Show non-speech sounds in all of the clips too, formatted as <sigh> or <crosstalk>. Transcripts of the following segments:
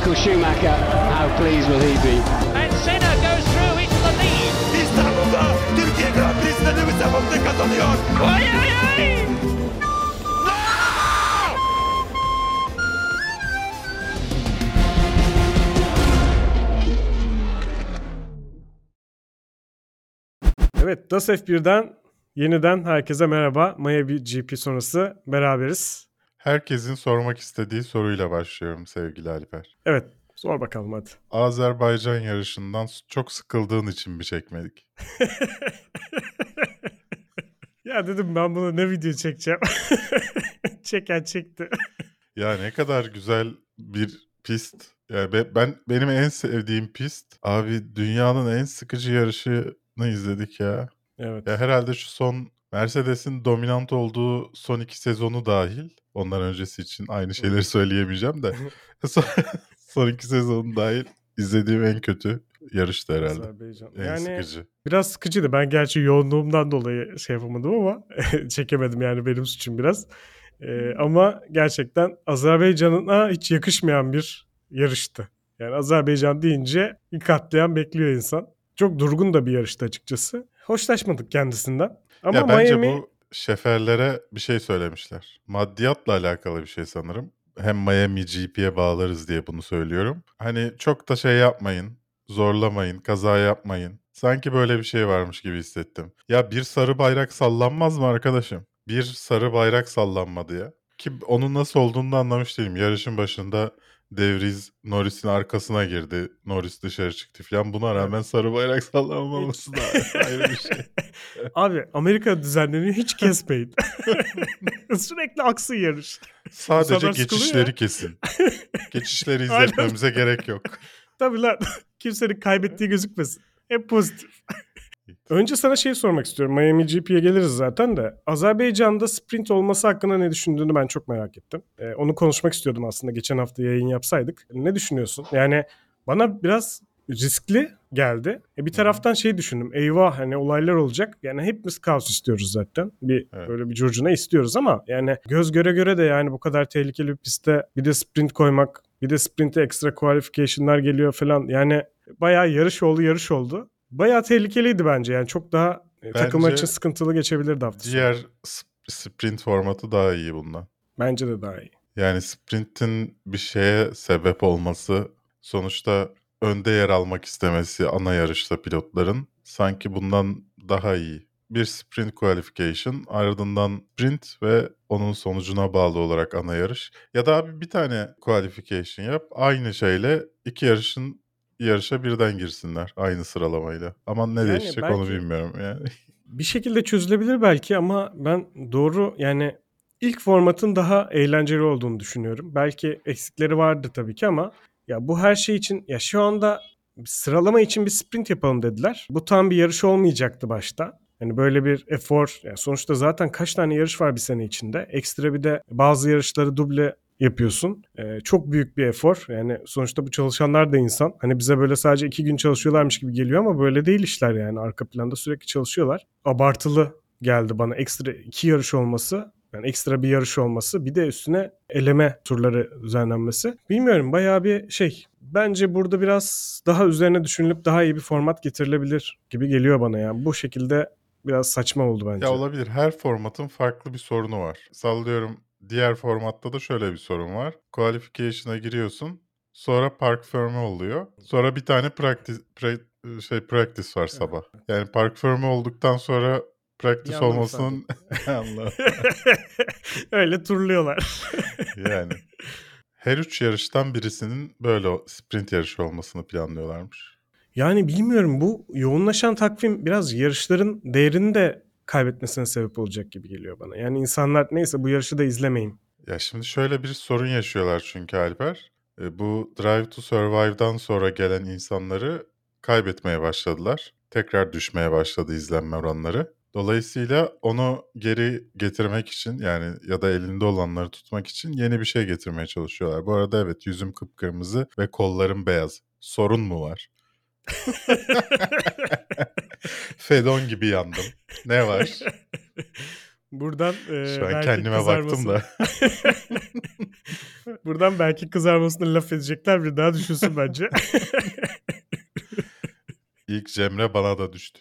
Michael Schumacher, how pleased will he be? And Senna goes through into the lead. İstanbul'da Türkiye Grand Prix'sinde Lewis Hamilton kazanıyor. Ay ay ay! Evet, DAS F1'den yeniden herkese merhaba. Maya bir GP sonrası beraberiz. Herkesin sormak istediği soruyla başlıyorum sevgili Alper. Evet, sor bakalım hadi. Azerbaycan yarışından çok sıkıldığın için mi çekmedik? <laughs> ya dedim ben bunu ne video çekeceğim. <laughs> Çeken çekti. Ya ne kadar güzel bir pist. Yani be- ben benim en sevdiğim pist. Abi dünyanın en sıkıcı yarışını izledik ya. Evet. Ya herhalde şu son Mercedes'in dominant olduğu son iki sezonu dahil. Ondan öncesi için aynı şeyleri söyleyemeyeceğim de. <laughs> son, son iki sezonu dahil izlediğim en kötü yarıştı herhalde. Azerbaycan. En Yani sıkıcı. biraz sıkıcıydı. Ben gerçi yoğunluğumdan dolayı şey yapamadım ama <laughs> çekemedim yani benim suçum biraz. Ee, ama gerçekten Azerbaycan'a hiç yakışmayan bir yarıştı. Yani Azerbaycan deyince bir katliam bekliyor insan. Çok durgun da bir yarıştı açıkçası. Hoşlaşmadık kendisinden. Ama ya bence Miami bu şeferlere bir şey söylemişler. Maddiyatla alakalı bir şey sanırım. Hem Miami GP'ye bağlarız diye bunu söylüyorum. Hani çok da şey yapmayın, zorlamayın, kaza yapmayın. Sanki böyle bir şey varmış gibi hissettim. Ya bir sarı bayrak sallanmaz mı arkadaşım? Bir sarı bayrak sallanmadı ya. Ki onun nasıl olduğunu da anlamış değilim. Yarışın başında Devriz Norris'in arkasına girdi. Norris dışarı çıktı falan. Buna rağmen sarı bayrak sallanmaması da <laughs> ayrı bir şey. <laughs> Abi Amerika düzenleniyor hiç kesmeyin. <laughs> Sürekli aksın yarış. Sadece geçişleri kesin. Geçişleri izletmemize gerek yok. Tabii lan kimsenin kaybettiği gözükmesin. Hep pozitif. Önce sana şey sormak istiyorum. Miami GP'ye geliriz zaten de. Azerbaycan'da sprint olması hakkında ne düşündüğünü ben çok merak ettim. Ee, onu konuşmak istiyordum aslında geçen hafta yayın yapsaydık. Ne düşünüyorsun? Yani bana biraz riskli geldi. E bir taraftan şey düşündüm. Eyvah hani olaylar olacak. Yani hepimiz kaos istiyoruz zaten. Bir Evet. böyle bir curcuna istiyoruz ama yani göz göre göre de yani bu kadar tehlikeli bir pistte bir de sprint koymak, bir de sprinte ekstra qualification'lar geliyor falan. Yani bayağı yarış oldu, yarış oldu. Bayağı tehlikeliydi bence. Yani çok daha e, takımlar Bence için sıkıntılı geçebilirdi hafta sonu. Diğer sp- sprint formatı daha iyi bundan. Bence de daha iyi. Yani sprintin bir şeye sebep olması, sonuçta önde yer almak istemesi ana yarışta pilotların sanki bundan daha iyi. Bir sprint qualification, ardından sprint ve onun sonucuna bağlı olarak ana yarış. Ya da abi bir tane qualification yap, aynı şeyle iki yarışın yarışa birden girsinler aynı sıralamayla. Ama ne Yani değişecek onu belki- bilmiyorum yani. <laughs> Bir şekilde çözülebilir belki ama ben doğru yani ilk formatın daha eğlenceli olduğunu düşünüyorum. Belki eksikleri vardı tabii ki ama ya bu her şey için ya şu anda sıralama için bir sprint yapalım dediler. Bu tam bir yarış olmayacaktı başta. Yani böyle bir efor yani sonuçta zaten kaç tane yarış var bir sene içinde. Ekstra bir de bazı yarışları duble yapıyorsun. Ee, çok büyük bir efor. Yani sonuçta bu çalışanlar da insan. Hani bize böyle sadece iki gün çalışıyorlarmış gibi geliyor ama böyle değil işler yani. Arka planda sürekli çalışıyorlar. Abartılı geldi bana ekstra iki yarış olması. Yani ekstra bir yarış olması. Bir de üstüne eleme turları düzenlenmesi. Bilmiyorum bayağı bir şey. Bence burada biraz daha üzerine düşünülüp daha iyi bir format getirilebilir gibi geliyor bana yani. Bu şekilde biraz saçma oldu bence. Ya olabilir. Her formatın farklı bir sorunu var. Sallıyorum diğer formatta da şöyle bir sorun var. Qualification'a giriyorsun. Sonra park firme oluyor. Sonra bir tane practice, pre- şey practice var sabah. Yani park firme olduktan sonra practice Yandım olmasının <laughs> anlamı. <laughs> Öyle turluyorlar. yani her üç yarıştan birisinin böyle sprint yarışı olmasını planlıyorlarmış. Yani bilmiyorum bu yoğunlaşan takvim biraz yarışların değerini de kaybetmesine sebep olacak gibi geliyor bana. Yani insanlar neyse bu yarışı da izlemeyin. Ya şimdi şöyle bir sorun yaşıyorlar çünkü Alper. E, Bu Drive to Survive'dan sonra gelen insanları kaybetmeye başladılar. Tekrar düşmeye başladı izlenme oranları. Dolayısıyla onu geri getirmek için yani ya da elinde olanları tutmak için yeni bir şey getirmeye çalışıyorlar. Bu arada evet yüzüm kıpkırmızı ve kollarım beyaz. Sorun mu var? <laughs> Fedon gibi yandım. Ne var? <laughs> Buradan e, Şu an belki kendime baktım kızarmasın- da. <laughs> Buradan belki kızarmasını laf edecekler bir daha düşünsün bence. İlk Cemre bana da düştü.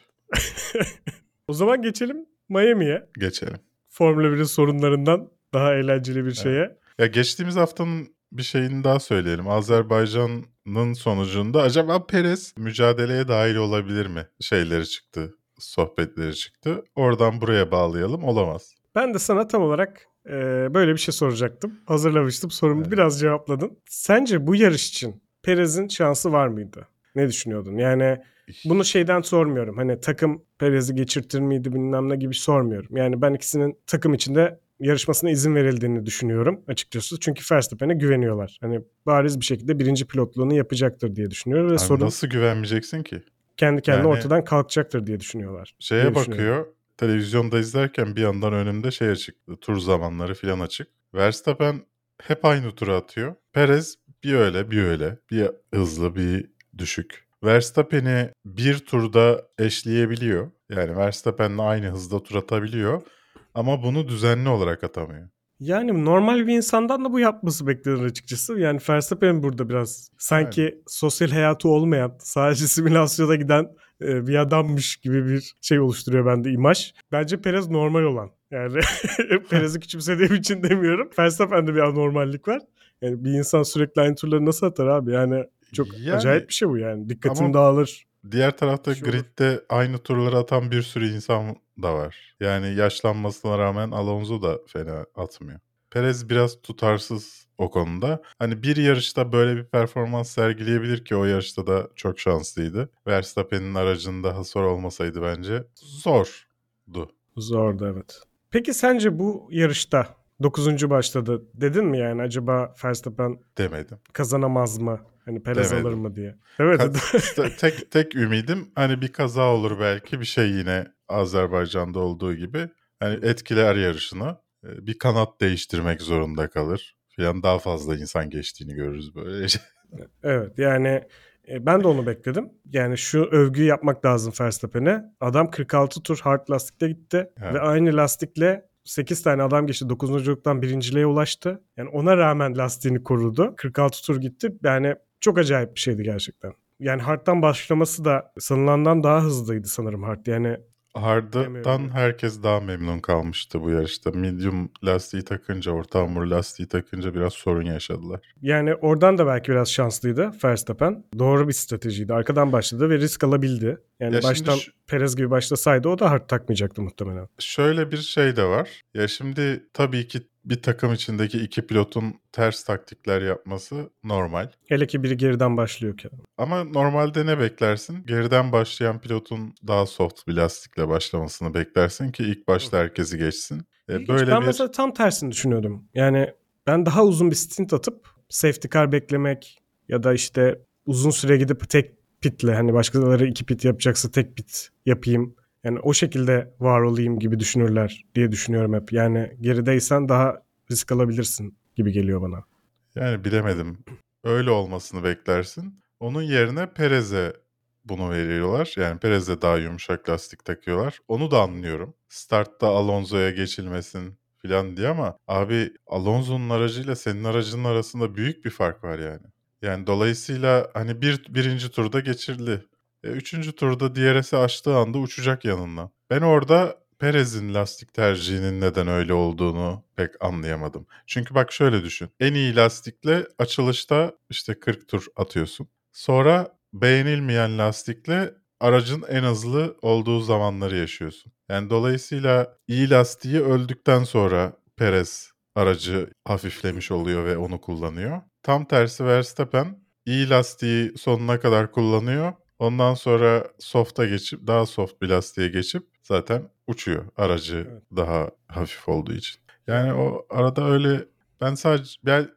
o zaman geçelim Miami'ye. Geçelim. Formula 1'in sorunlarından daha eğlenceli bir şeye. Ya geçtiğimiz haftanın bir şeyini daha söyleyelim. Azerbaycan'ın sonucunda acaba Perez mücadeleye dahil olabilir mi? Şeyleri çıktı, sohbetleri çıktı. Oradan buraya bağlayalım. Olamaz. Ben de sana tam olarak e, böyle bir şey soracaktım. Hazırlamıştım. Sorumu Evet. biraz cevapladın. Sence bu yarış için Perez'in şansı var mıydı? Ne düşünüyordun? Yani bunu şeyden sormuyorum. Hani takım Perez'i geçirtir miydi bilmem ne gibi sormuyorum. Yani ben ikisinin takım içinde yarışmasına izin verildiğini düşünüyorum açıkçası. Çünkü Verstappen'e güveniyorlar. Hani bariz bir şekilde birinci pilotluğunu yapacaktır diye düşünüyorum. Ve Abi sorun nasıl güvenmeyeceksin ki? kendi kendine Yani- ortadan kalkacaktır diye düşünüyorlar. Şeye diye bakıyor. Televizyonda izlerken bir yandan önümde şey açık. Tur zamanları falan açık. Verstappen hep aynı tura atıyor. Perez bir öyle bir öyle. Bir hızlı bir düşük. Verstappen'i bir turda eşleyebiliyor. Yani Verstappen'le aynı hızda tur atabiliyor. Ama bunu düzenli olarak atamıyor. Yani normal bir insandan da bu yapması beklenir açıkçası. Yani Verstappen burada biraz sanki sosyal hayatı olmayan, sadece simülasyona giden e, bir adammış gibi bir şey oluşturuyor bende imaj. Bence Perez normal olan. Yani <laughs> Perez'i <laughs> küçümsediğim için demiyorum. Verstappen'de bir anormallik var. Yani bir insan sürekli aynı turları nasıl atar abi? Yani çok Yani- acayip bir şey bu yani. Dikkatin Ama- dağılır. Diğer tarafta olur. gridde aynı turları atan bir sürü insan da var. Yani yaşlanmasına rağmen Alonso da fena atmıyor. Perez biraz tutarsız o konuda. Hani bir yarışta böyle bir performans sergileyebilir ki o yarışta da çok şanslıydı. Verstappen'in aracında hasar olmasaydı bence zordu. Zordu evet. Peki sence bu yarışta 9. başladı. Dedin mi yani acaba Verstappen Demedim. kazanamaz mı? Hani Perez alır mı diye. Evet. <laughs> Tek tek ümidim hani bir kaza olur belki bir şey yine Azerbaycan'da olduğu gibi. Hani etkiler yarışını. Ee, Bir kanat değiştirmek zorunda kalır. Falan daha fazla insan geçtiğini görürüz böyle. <laughs> evet yani e, ben de onu bekledim. Yani şu övgüyü yapmak lazım Verstappen'e. Adam 46 tur hard lastikle gitti Evet. ve aynı lastikle 8 tane adam geçti. 9. çocuktan birinciliğe ulaştı. Yani ona rağmen lastiğini korudu. 46 tur gitti. Yani çok acayip bir şeydi gerçekten. Yani hard'dan başlaması da sanılandan daha hızlıydı sanırım hard. Yani Hard'dan herkes daha memnun kalmıştı bu yarışta. Medium lastiği takınca, orta hamur lastiği takınca biraz sorun yaşadılar. Yani oradan da belki biraz şanslıydı Verstappen. Doğru bir stratejiydi. Arkadan başladı ve risk alabildi. Yani Ya baştan şu- Perez gibi başlasaydı o da hard takmayacaktı muhtemelen. Şöyle bir şey de var. Ya şimdi tabii ki bir takım içindeki iki pilotun ters taktikler yapması normal. Hele ki biri geriden başlıyorken. Ama normalde ne beklersin? Geriden başlayan pilotun daha soft bir lastikle başlamasını beklersin ki ilk başta herkesi geçsin. E, İlginç. böyle ben bir mesela tam tersini düşünüyordum. Yani ben daha uzun bir stint atıp safety car beklemek ya da işte uzun süre gidip tek pitle hani başkaları iki pit yapacaksa tek pit yapayım. Yani o şekilde var olayım gibi düşünürler diye düşünüyorum hep. Yani gerideysen daha risk alabilirsin gibi geliyor bana. yani bilemedim. Öyle olmasını beklersin. Onun yerine Perez'e bunu veriyorlar. Yani Perez'e daha yumuşak lastik takıyorlar. Onu da anlıyorum. Startta Alonso'ya geçilmesin falan diye ama abi Alonso'nun aracıyla senin aracının arasında büyük bir fark var yani. Yani dolayısıyla hani bir birinci turda geçirdi. E, üçüncü turda DRS'i açtığı anda uçacak yanından. Ben orada Perez'in lastik tercihinin neden öyle olduğunu pek anlayamadım. Çünkü bak şöyle düşün. En iyi lastikle açılışta işte 40 tur atıyorsun. Sonra beğenilmeyen lastikle aracın en hızlı olduğu zamanları yaşıyorsun. Yani dolayısıyla iyi lastiği öldükten sonra Perez aracı hafiflemiş oluyor ve onu kullanıyor. Tam tersi Verstappen iyi lastiği sonuna kadar kullanıyor. Ondan sonra soft'a geçip daha soft bir lastiğe geçip zaten uçuyor aracı Evet. daha hafif olduğu için. Yani o arada öyle ben sadece yani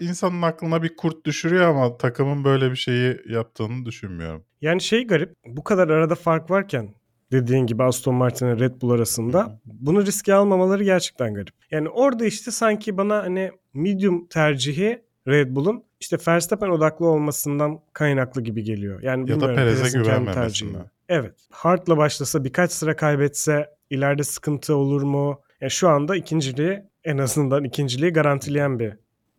insanın aklına bir kurt düşürüyor ama takımın böyle bir şeyi yaptığını düşünmüyorum. Yani şey garip. Bu kadar arada fark varken dediğin gibi Aston Martin ile Red Bull arasında bunu riske almamaları gerçekten garip. Yani orada işte sanki bana hani medium tercihi Red Bull'un işte Verstappen odaklı olmasından kaynaklı gibi geliyor. Yani Ya da Perez'e güvenmemesinden. Evet. Hard'la başlasa birkaç sıra kaybetse ileride sıkıntı olur mu? Yani şu anda ikinciliği en azından ikinciliği garantileyen bir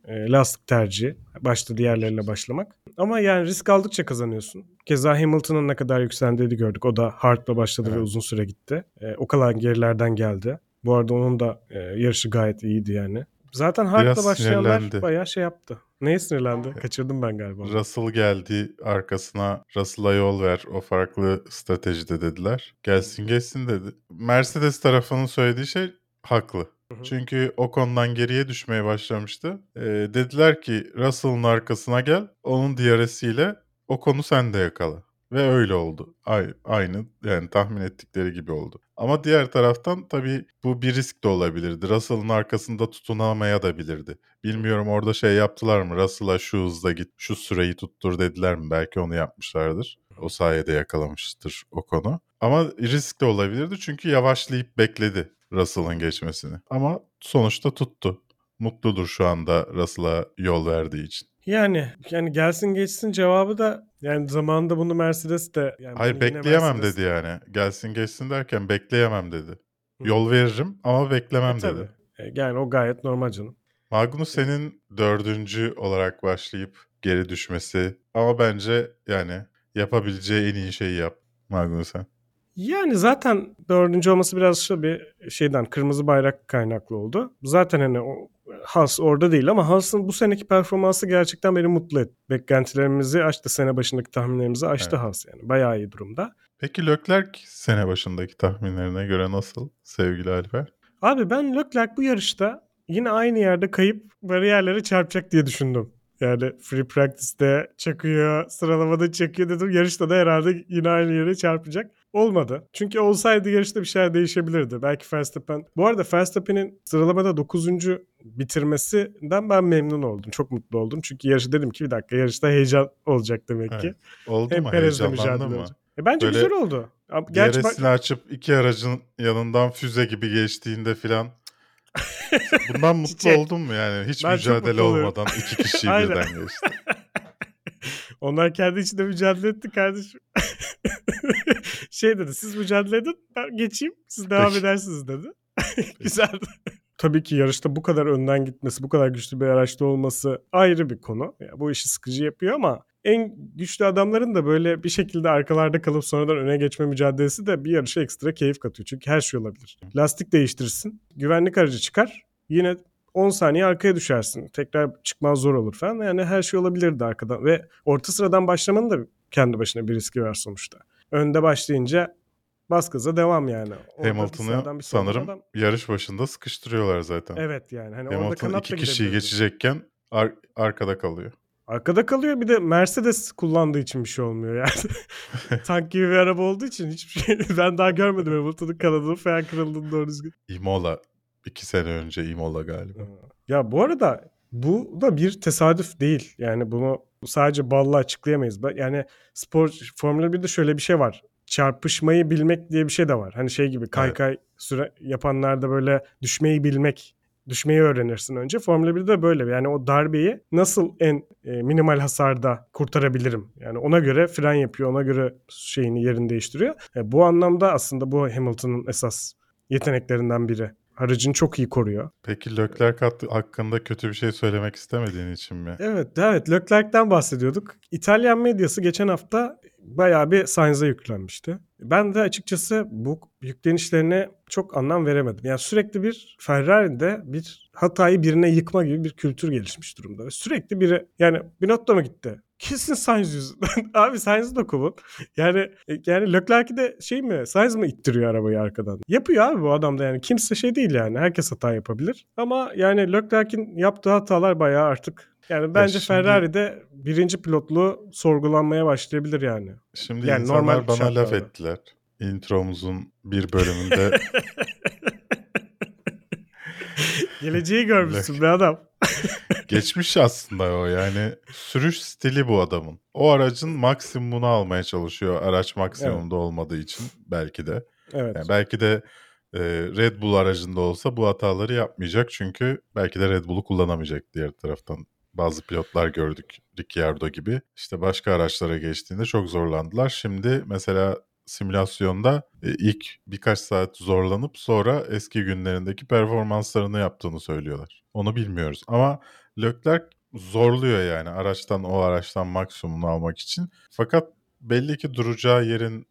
e, lastik tercihi. Başta diğerleriyle başlamak. Ama yani risk aldıkça kazanıyorsun. Keza Hamilton'ın ne kadar yükseldiğini gördük. O da hardla başladı Evet. ve uzun süre gitti. E, o kadar gerilerden geldi. Bu arada onun da e, yarışı gayet iyiydi yani. Zaten Biraz başlayanlar bayağı şey yaptı. Neye sinirlendi? Kaçırdım ben galiba. Russell geldi arkasına Russell'a yol ver o farklı stratejide dediler. Gelsin geçsin dedi. Mercedes tarafının söylediği şey haklı. Çünkü o konudan geriye düşmeye başlamıştı. Ee, dediler ki Russell'ın arkasına gel onun DRS'iyle o konu sende yakala. Ve öyle oldu. Ay- Aynı yani tahmin ettikleri gibi oldu. Ama diğer taraftan tabii bu bir risk de olabilirdi. Russell'ın arkasında tutunamaya da bilirdi. Bilmiyorum orada şey yaptılar mı? Russell'a şu hızda git, şu süreyi tuttur dediler mi? Belki onu yapmışlardır. O sayede yakalamıştır o konu. Ama risk de olabilirdi çünkü yavaşlayıp bekledi Russell'ın geçmesini. Ama sonuçta tuttu. Mutludur şu anda Russell'a yol verdiği için. Yani yani gelsin geçsin cevabı da yani zamanında bunu Mercedes de yani Hayır bekleyemem Mercedes- dedi yani. Gelsin geçsin derken bekleyemem dedi. Hı. Yol veririm ama beklemem E, tabii. dedi. E, Yani o gayet normal canım. Magnussen'in dördüncü olarak başlayıp geri düşmesi ama bence yani yapabileceği en iyi şeyi yap Magnussen. Yani zaten dördüncü olması biraz şu bir şeyden kırmızı bayrak kaynaklı oldu. Zaten hani o Haas orada değil ama Haas'ın bu seneki performansı gerçekten beni mutlu etti. Beklentilerimizi aştı. Sene başındaki tahminlerimizi aştı Evet. Haas yani. Bayağı iyi durumda. Peki Leclerc sene başındaki tahminlerine göre nasıl sevgili Alper? Abi ben Leclerc bu yarışta yine aynı yerde kayıp bariyerlere çarpacak diye düşündüm. Yani free practice'de çakıyor, sıralamada çakıyor dedim. Yarışta da herhalde yine aynı yere çarpacak. Olmadı. Çünkü olsaydı yarışta bir şeyler değişebilirdi. Belki Verstappen... Bu arada Verstappen'in sıralamada 9. bitirmesinden ben memnun oldum. Çok mutlu oldum. Çünkü yarışı dedim ki bir dakika yarışta heyecan olacak demek ki. Evet. Oldu Hem mu? Perez'le mücadele mı? olacak. E bence Böyle güzel oldu. Gerçi bak- açıp iki aracın yanından füze gibi geçtiğinde filan <laughs> bundan mutlu Çiçek. oldun mu yani? Hiç Ben mücadele olmadan iki kişiyi <laughs> birden geçti. <laughs> Onlar kendi içinde mücadele etti kardeşim. Şey dedi siz mücadele edin ben geçeyim siz devam Peki. edersiniz dedi. <laughs> Güzeldi. Tabii ki yarışta bu kadar önden gitmesi, bu kadar güçlü bir araçta olması ayrı bir konu. Ya bu işi sıkıcı yapıyor ama en güçlü adamların da böyle bir şekilde arkalarda kalıp sonradan öne geçme mücadelesi de bir yarışa ekstra keyif katıyor. Çünkü her şey olabilir. Lastik değiştirirsin, güvenlik aracı çıkar, yine 10 saniye arkaya düşersin. Tekrar çıkman zor olur falan. Yani her şey olabilirdi arkadan. Ve orta sıradan başlamanın da kendi başına bir riski var sonuçta. Önde başlayınca bas gaza devam yani. Orada Hamilton'ı bir sanırım adam- yarış başında sıkıştırıyorlar zaten. Evet yani. Hani orada Hamilton kanat iki kişiyi geçecekken ar- arkada kalıyor. Arkada kalıyor bir de Mercedes kullandığı için bir şey olmuyor yani. <laughs> Tank gibi bir araba olduğu için hiçbir şey <laughs> ben daha görmedim Hamilton'ın kanadının falan kırıldığını doğru düzgün. Imola. iki sene önce Imola galiba. Ya bu arada bu da bir tesadüf değil. Yani bunu sadece balla açıklayamayız. Yani spor Formula 1'de şöyle bir şey var. Çarpışmayı bilmek diye bir şey de var. Hani şey gibi kaykay süre yapanlarda böyle düşmeyi bilmek düşmeyi öğrenirsin önce. Formula 1'de böyle. Yani o darbeyi nasıl en e, minimal hasarda kurtarabilirim? Yani ona göre fren yapıyor. Ona göre şeyini yerini değiştiriyor. E, bu anlamda aslında bu Hamilton'ın esas yeteneklerinden biri. Aracını çok iyi koruyor. Peki Leclerc hakkında kötü bir şey söylemek istemediğin için mi? Evet, evet. Leclerc'ten bahsediyorduk. İtalyan medyası geçen hafta bayağı bir Sainz'a yüklenmişti. Ben de açıkçası bu yüklenişlerine çok anlam veremedim. Yani sürekli bir Ferrari'de bir hatayı birine yıkma gibi bir kültür gelişmiş durumda. Sürekli biri yani Binotto mu gitti? Kesin Sainz yüzünden. <laughs> Abi Sainz'ı da kovun. Yani yani Leclerc'i de şey mi Sainz mi ittiriyor arabayı arkadan? Yapıyor abi bu adam da yani. Kimse şey değil yani. Herkes hata yapabilir. Ama yani Leclerc'in yaptığı hatalar bayağı artık yani bence şimdi- Ferrari'de birinci pilotluğu sorgulanmaya başlayabilir yani. Şimdi Yani insanlar normal bana laf ettiler. Intromuzun bir bölümünde <laughs> Geleceği görmüşsün be adam. geçmiş aslında o yani sürüş stili bu adamın. O aracın maksimumunu almaya çalışıyor araç maksimumda olmadığı için belki de. Evet. Yani belki de e, Red Bull aracında olsa bu hataları yapmayacak çünkü belki de Red Bull'u kullanamayacak diğer taraftan. Bazı pilotlar gördük Ricciardo gibi. İşte başka araçlara geçtiğinde çok zorlandılar. Şimdi mesela simülasyonda e, ilk birkaç saat zorlanıp sonra eski günlerindeki performanslarını yaptığını söylüyorlar. Onu bilmiyoruz ama Leclerc zorluyor yani araçtan o araçtan maksimumunu almak için. Fakat belli ki duracağı yerin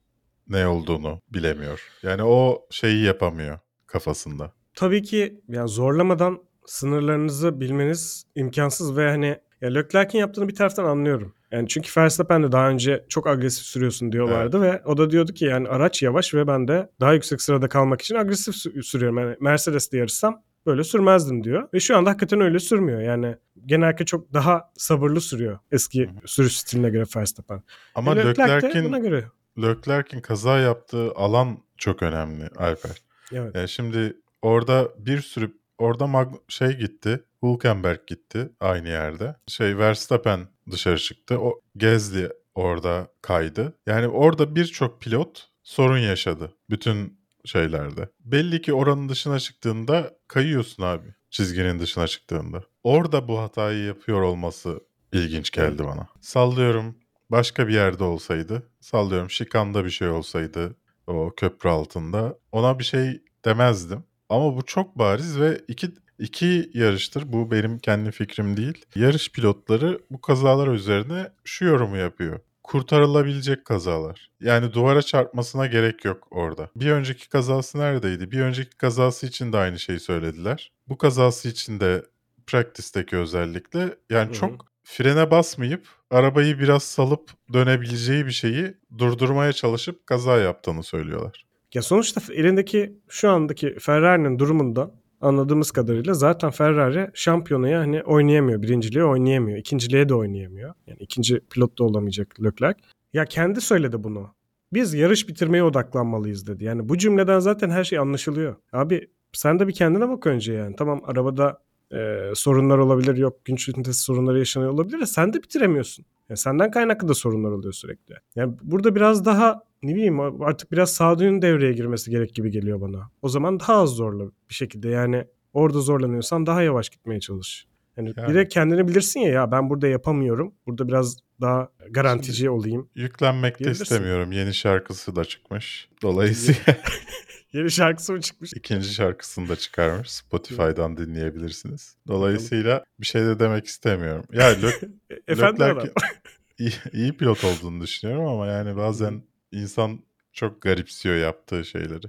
ne olduğunu bilemiyor. Yani o şeyi yapamıyor kafasında. Tabii ki yani zorlamadan sınırlarınızı bilmeniz imkansız ve hani ya Leclerc'in yaptığını bir taraftan anlıyorum. Yani çünkü Verstappen de daha önce çok agresif sürüyorsun diyorlardı ve o da diyordu ki yani araç yavaş ve ben de daha yüksek sırada kalmak için agresif sü- sürüyorum. Yani Mercedes'te yarışsam böyle sürmezdim diyor. Ve şu anda hakikaten öyle sürmüyor. Yani genellikle çok daha sabırlı sürüyor eski sürüş stiline göre Verstappen. Ama E, buna Leclerc'in göre. Leclerc'in kaza yaptığı alan çok önemli Alper. Evet. Yani şimdi orada bir sürü orada Mag- şey gitti. Hülkenberg gitti aynı yerde. Şey Verstappen dışarı çıktı. O Gezli orada kaydı. Yani orada birçok pilot sorun yaşadı bütün şeylerde. Belli ki oranın dışına çıktığında kayıyorsun abi. Çizginin dışına çıktığında. Orada bu hatayı yapıyor olması ilginç geldi bana. Sallıyorum başka bir yerde olsaydı. Sallıyorum şikanda bir şey olsaydı o köprü altında. Ona bir şey demezdim. Ama bu çok bariz ve iki, iki yarıştır. Bu benim kendi fikrim değil. Yarış pilotları bu kazalar üzerine şu yorumu yapıyor. Kurtarılabilecek kazalar. Yani duvara çarpmasına gerek yok orada. Bir önceki kazası neredeydi? Bir önceki kazası için de aynı şeyi söylediler. Bu kazası için de practice'deki özellikle yani Hı hı. çok frene basmayıp arabayı biraz salıp dönebileceği bir şeyi durdurmaya çalışıp kaza yaptığını söylüyorlar. Ya sonuçta elindeki şu andaki Ferrari'nin durumundan anladığımız kadarıyla zaten Ferrari şampiyonaya hani oynayamıyor. Birinciliğe oynayamıyor. ikinciliğe de oynayamıyor. Yani ikinci pilot da olamayacak Leclerc. Ya kendi söyledi bunu. Biz yarış bitirmeye odaklanmalıyız dedi. Yani bu cümleden zaten her şey anlaşılıyor. Abi sen de bir kendine bak önce yani. Tamam arabada e, sorunlar olabilir. Yok güç ünitesi sorunları yaşanıyor olabilir de sen de bitiremiyorsun. Yani senden kaynaklı da sorunlar oluyor sürekli. Yani burada biraz daha ne bileyim artık biraz sağduyunun devreye girmesi gerek gibi geliyor bana. O zaman daha az zorla bir şekilde yani orada zorlanıyorsan daha yavaş gitmeye çalış. Yani, Yani. bir de kendini bilirsin ya ya ben burada yapamıyorum. Burada biraz daha garantici olayım. Yüklenmek de istemiyorum. Yeni şarkısı da çıkmış. Dolayısıyla <laughs> Yeni şarkısı mı çıkmış? ikinci şarkısını da çıkarmış. Spotify'dan dinleyebilirsiniz. Dolayısıyla bir şey de demek istemiyorum. Ya Le- <laughs> Efendim. Leclerc <laughs> iyi, iyi pilot olduğunu düşünüyorum ama yani bazen insan çok garipsiyor yaptığı şeyleri.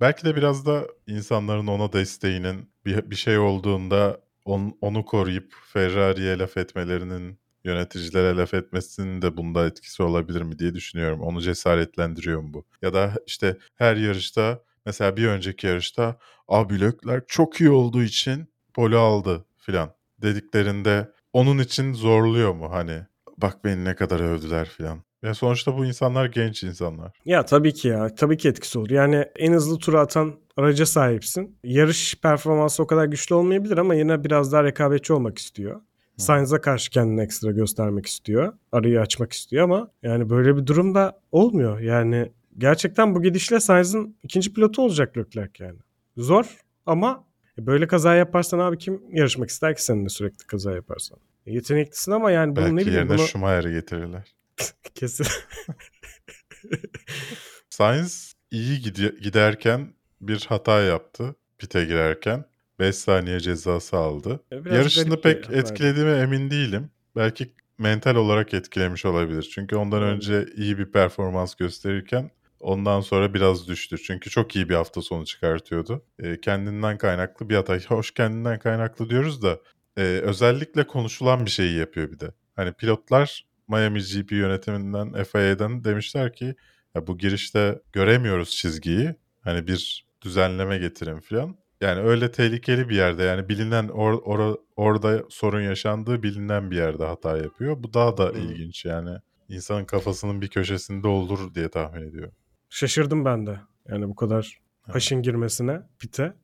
Belki de biraz da insanların ona desteğinin bir, bir şey olduğunda on- onu koruyup Ferrari'ye laf etmelerinin yöneticilere laf etmesinin de bunda etkisi olabilir mi diye düşünüyorum. Onu cesaretlendiriyor mu bu? Ya da işte her yarışta mesela bir önceki yarışta abi Leclerc çok iyi olduğu için pole aldı filan dediklerinde onun için zorluyor mu hani bak beni ne kadar övdüler filan. Ya sonuçta bu insanlar genç insanlar. Ya tabii ki ya. Tabii ki etkisi olur. Yani en hızlı tura atan araca sahipsin. Yarış performansı o kadar güçlü olmayabilir ama yine biraz daha rekabetçi olmak istiyor. Sainz'a karşı kendini ekstra göstermek istiyor. Arayı açmak istiyor ama yani böyle bir durumda olmuyor. Yani gerçekten bu gidişle Sainz'ın ikinci pilotu olacak Leclerc yani. Zor ama böyle kaza yaparsan abi kim yarışmak ister ki seninle sürekli kaza yaparsan? Yeteneklisin ama yani bunu ne Belki bileyim yerine bunu Schumacher'ı getirirler. <laughs> kesin. Sainz iyi gide- giderken bir hata yaptı pite girerken. 5 saniye cezası aldı. Biraz Yarışını pek etkilediğime emin değilim. Belki mental olarak etkilemiş olabilir. Çünkü ondan Olabilir. önce iyi bir performans gösterirken ondan sonra biraz düştü. Çünkü çok iyi bir hafta sonu çıkartıyordu. E, kendinden kaynaklı bir hata. <laughs> Hoş kendinden kaynaklı diyoruz da e, özellikle konuşulan bir şeyi yapıyor bir de. Hani pilotlar Miami GP yönetiminden, FIA'dan demişler ki ya bu girişte göremiyoruz çizgiyi. Hani bir düzenleme getirin falan. Yani öyle tehlikeli bir yerde yani bilinen or, ora- orada sorun yaşandığı bilinen bir yerde hata yapıyor. Bu daha da ilginç yani. insanın kafasının bir köşesinde olur diye tahmin ediyorum. Şaşırdım ben de. Yani bu kadar haşin girmesine pite.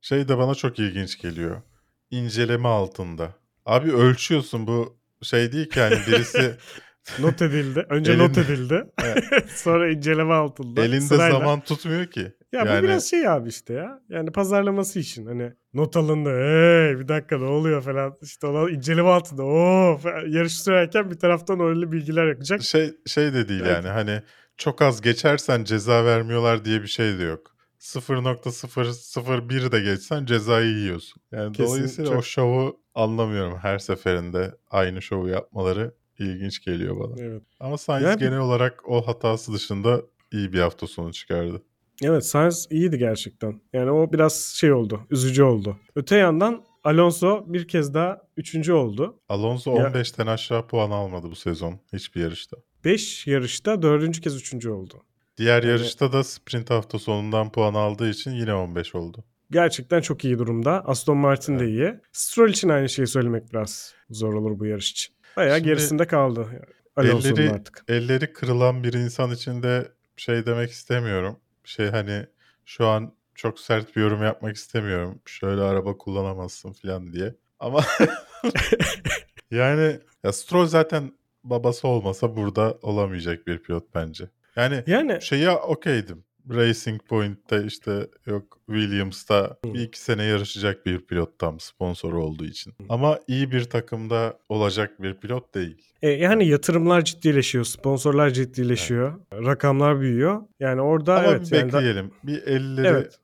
Şey de bana çok ilginç geliyor. İnceleme altında. Abi ölçüyorsun bu şey değil ki hani birisi <laughs> Not edildi. Önce Elinde- not edildi. Evet. <laughs> Sonra inceleme altında. elinde sırayla. zaman tutmuyor ki. Ya bu Yani- biraz şey abi işte ya. Yani pazarlaması için hani not alındı. Hey bir dakika ne oluyor falan. İşte ona inceleme altında. Oo yarış sürerken bir taraftan öyle bilgiler yakacak. Şey şey de değil Evet. yani hani çok az geçersen ceza vermiyorlar diye bir şey de yok. 0.001 de geçsen cezayı yiyorsun. Yani Kesin, dolayısıyla çok- o şovu anlamıyorum. Her seferinde aynı şovu yapmaları ilginç geliyor bana. Evet. Ama Sainz Yani- genel olarak o hatası dışında iyi bir hafta sonu çıkardı. Evet Sainz iyiydi gerçekten. Yani o biraz şey oldu. Üzücü oldu. Öte yandan Alonso bir kez daha üçüncü oldu. Alonso Ya- 15'ten aşağı puan almadı bu sezon hiçbir yarışta. 5 yarışta dördüncü kez üçüncü oldu. Diğer Yani- yarışta da sprint hafta sonundan puan aldığı için yine 15 oldu. Gerçekten çok iyi durumda. Aston Martin de iyi. Stroll için aynı şeyi söylemek biraz zor olur bu yarış için. Bayağı Şimdi gerisinde kaldı. Elleri- artık. Elleri kırılan bir insan için de şey demek istemiyorum. Şey hani şu an çok sert bir yorum yapmak istemiyorum. Şöyle araba kullanamazsın falan diye. Ama <laughs> yani ya Stroll zaten babası olmasa burada olamayacak bir pilot bence. Yani Yani şeye okeydim. Racing Point'te işte yok Williams'ta bir iki sene yarışacak bir pilot tam sponsoru olduğu için. Ama iyi bir takımda olacak bir pilot değil. E, yani yatırımlar ciddileşiyor, sponsorlar ciddileşiyor, rakamlar büyüyor. Yani orada Ama evet bir yani da- bekleyelim. bir elleri Evet.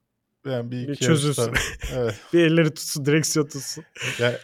yani bir Bir iki çözülsün. yarışta- <laughs> evet. bir elleri tutsun, direksiyon tutsun. Yani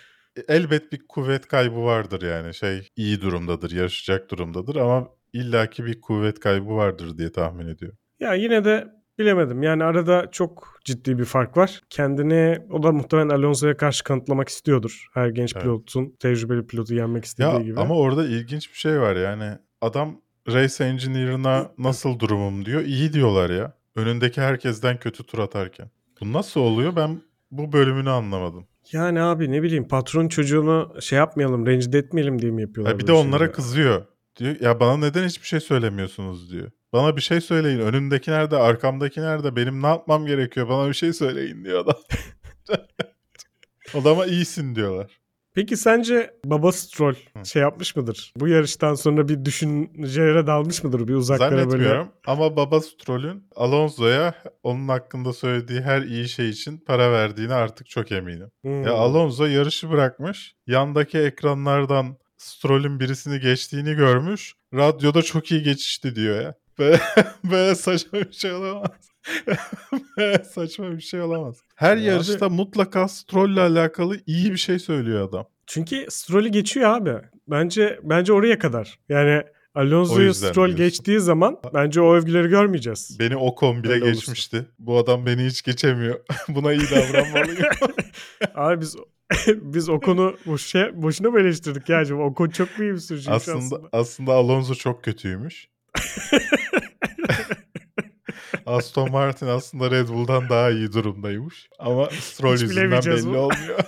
elbet bir kuvvet kaybı vardır yani. Şey iyi durumdadır, yarışacak durumdadır ama illaki bir kuvvet kaybı vardır diye tahmin ediyorum. Ya yine de bilemedim. Yani arada çok ciddi bir fark var. Kendini o da muhtemelen Alonso'ya karşı kanıtlamak istiyordur. Her genç Evet. pilotun tecrübeli pilotu yenmek istediği Ya gibi. ama orada ilginç bir şey var yani. Adam race engineer'ına nasıl durumum diyor. İyi diyorlar ya. Önündeki herkesten kötü tur atarken. Bu nasıl oluyor? Ben bu bölümünü anlamadım. Yani abi ne bileyim patron çocuğunu şey yapmayalım, rencide etmeyelim diye mi yapıyorlar? Ya bir de onlara şeyleri? kızıyor. Diyor ya bana neden hiçbir şey söylemiyorsunuz diyor. Bana bir şey söyleyin. Önümdeki nerede, arkamdaki nerede? Benim ne yapmam gerekiyor? Bana bir şey söyleyin diyor adam. <laughs> Adama iyisin diyorlar. Peki sence baba Stroll Hı. şey yapmış mıdır? Bu yarıştan sonra bir düşüncelere dalmış mıdır? Bir uzaklara böyle. Zannetmiyorum ama baba Stroll'ün Alonso'ya onun hakkında söylediği her iyi şey için para verdiğine artık çok eminim. Hmm. Ya Alonso yarışı bırakmış. Yandaki ekranlardan Stroll'ün birisini geçtiğini görmüş. Radyoda çok iyi geçişti diyor ya. Böyle, böyle <laughs> saçma bir şey olamaz. <laughs> böyle saçma bir şey olamaz. Her Ya yarışta mutlaka Stroll'le alakalı iyi bir şey söylüyor adam. Çünkü Stroll'ü geçiyor abi. Bence bence oraya kadar. Yani O Alonso'yu Stroll diyorsun. geçtiği zaman bence o övgüleri görmeyeceğiz. Beni Ocon bile Öyle olursa. geçmişti. Bu adam beni hiç geçemiyor. <laughs> Buna iyi davranmalıyım. Abi biz <laughs> biz o konu boş şey, boşuna mı eleştirdik ya acaba? O konu çok mu iyi bir sürücüymüş aslında, aslında? aslında Alonso çok kötüymüş. <laughs> Aston Martin aslında Red Bull'dan daha iyi durumdaymış. Ama Stroll Hiç yüzünden belli bu. olmuyor. <laughs>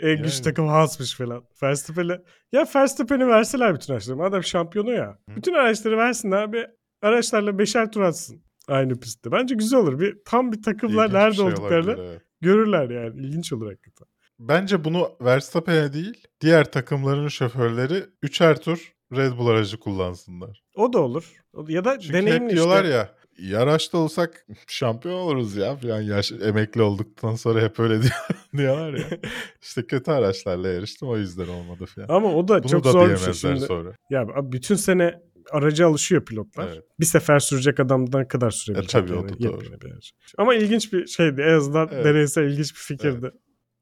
En güçlü Yani. takım Haas'mış falan. Verstappen'e ya Verstappen'i verseler bütün araçları. Madem şampiyonu ya. Bütün araçları versin abi. Araçlarla beşer tur atsın. Aynı pistte. Bence güzel olur. Bir tam bir takımlar İlginç nerede şey olduklarını olabilir, evet. Görürler yani. İlginç olur hakikaten. Bence bunu Verstappen'e değil, diğer takımların şoförleri üçer tur Red Bull aracı kullansınlar. O da olur. Ya da Çünkü deneyimli hep diyorlar işte. ya iyi araçta olsak şampiyon oluruz ya falan yaş emekli olduktan sonra hep öyle <laughs> diyor- diyorlar ya. <laughs> İşte kötü araçlarla yarıştım o yüzden olmadı falan. Ama o da Bunu çok da zor bir şey şimdi. sonra. Ya bütün sene araca alışıyor pilotlar. Evet. Bir sefer sürecek adamdan kadar sürebilecek. E, tabii, o yani, da yepyeni doğru. Ama ilginç bir şeydi. En azından Evet. deneysel ilginç bir fikirdi.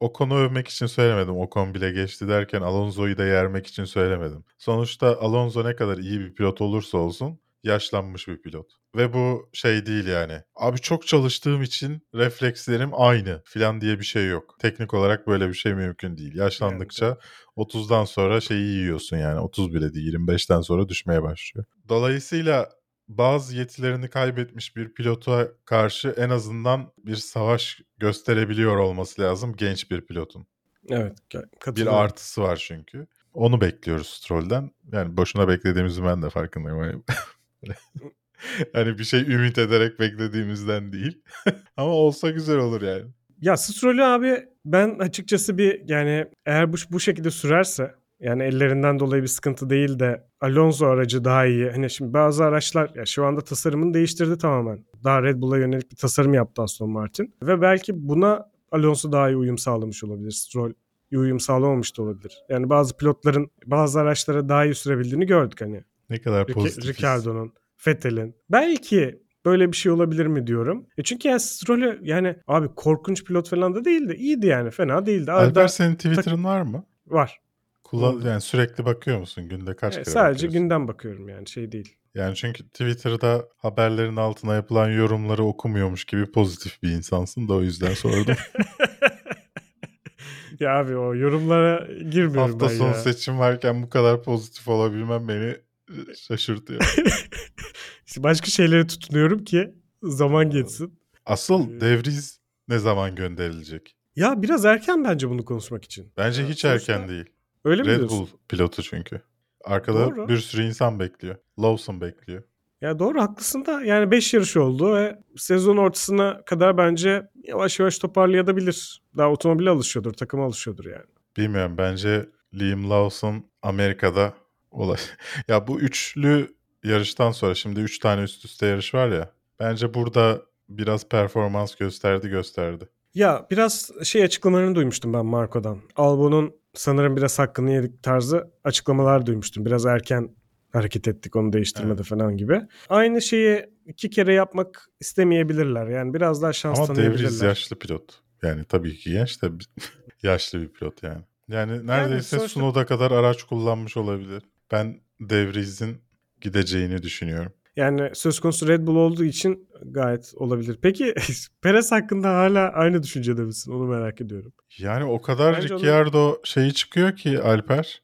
Ocon'u övmek için söylemedim. Ocon bile geçti derken Alonso'yu da yermek için söylemedim. Sonuçta Alonso ne kadar iyi bir pilot olursa olsun yaşlanmış bir pilot. Ve bu şey değil yani. Abi çok çalıştığım için reflekslerim aynı filan diye bir şey yok. Teknik olarak böyle bir şey mümkün değil. Yaşlandıkça 30'dan sonra şeyi yiyorsun yani. 30 bile değil 25'ten sonra düşmeye başlıyor. Dolayısıyla bazı yetilerini kaybetmiş bir pilota karşı en azından bir savaş gösterebiliyor olması lazım genç bir pilotun. Evet. Bir artısı var çünkü. Onu bekliyoruz Stroll'den. Yani boşuna beklediğimizi ben de farkındayım. <laughs> Hani, bir şey ümit ederek beklediğimizden değil. <laughs> Ama olsa güzel olur yani. Ya Stroll'ü abi ben açıkçası bir yani eğer bu, bu şekilde sürerse yani ellerinden dolayı bir sıkıntı değil de Alonso aracı daha iyi. Hani şimdi bazı araçlar ya şu anda tasarımını değiştirdi tamamen. Daha Red Bull'a yönelik bir tasarım yaptı Aston Martin. Ve belki buna Alonso daha iyi uyum sağlamış olabilir. Stroll uyum sağlamamış da olabilir. Yani bazı pilotların bazı araçlara daha iyi sürebildiğini gördük hani. Ne kadar pozitif. Ricardo'nun, Vettel'in. Belki böyle bir şey olabilir mi diyorum. E çünkü yani Stroll'ü yani abi korkunç pilot falan da değildi. İyiydi yani. Fena değildi. Arada Alper senin Twitter'ın var mı? var. Kullan, yani sürekli bakıyor musun? Günde kaç Evet, kere sadece bakıyorsun? günden bakıyorum yani şey değil. Yani çünkü Twitter'da haberlerin altına yapılan yorumları okumuyormuş gibi pozitif bir insansın da o yüzden sordum. <laughs> ya abi o yorumlara girmiyorum Hafta ben sonu ya. seçim varken bu kadar pozitif olabilmem beni e, <laughs> şaşırtıyor. <laughs> İşte başka şeylere tutunuyorum ki zaman geçsin. Asıl Ee, devriz ne zaman gönderilecek? Ya biraz erken bence bunu konuşmak için. Bence Ya hiç erken değil. Öyle mi Red diyorsun? Bull pilotu çünkü. Arkada Doğru. bir sürü insan bekliyor. Lawson bekliyor. Ya doğru haklısın da yani 5 yarış oldu ve sezon ortasına kadar bence yavaş yavaş toparlayabilir. Daha otomobile alışıyordur, takıma alışıyordur yani. Bilmiyorum bence Liam Lawson Amerika'da olay. <laughs> ya bu üçlü yarıştan sonra şimdi üç tane üst üste yarış var ya. Bence burada biraz performans gösterdi gösterdi. Ya biraz şey açıklamalarını duymuştum ben Marco'dan. Albon'un sanırım biraz hakkını yedik tarzı açıklamalar duymuştum. Biraz erken hareket ettik onu değiştirmede falan gibi. Aynı şeyi iki kere yapmak istemeyebilirler. Yani biraz daha şans Ama tanıyabilirler. Devriz yaşlı pilot. Yani tabii ki genç de <laughs> yaşlı bir pilot yani. Yani neredeyse sonuçta- Sunoda kadar araç kullanmış olabilir. Ben Devriz'in gideceğini düşünüyorum. Yani söz konusu Red Bull olduğu için gayet olabilir. Peki <laughs> Perez hakkında hala aynı düşüncede misin? Onu merak ediyorum. Yani o kadar Bence onu- Ricciardo şeyi çıkıyor ki Alper.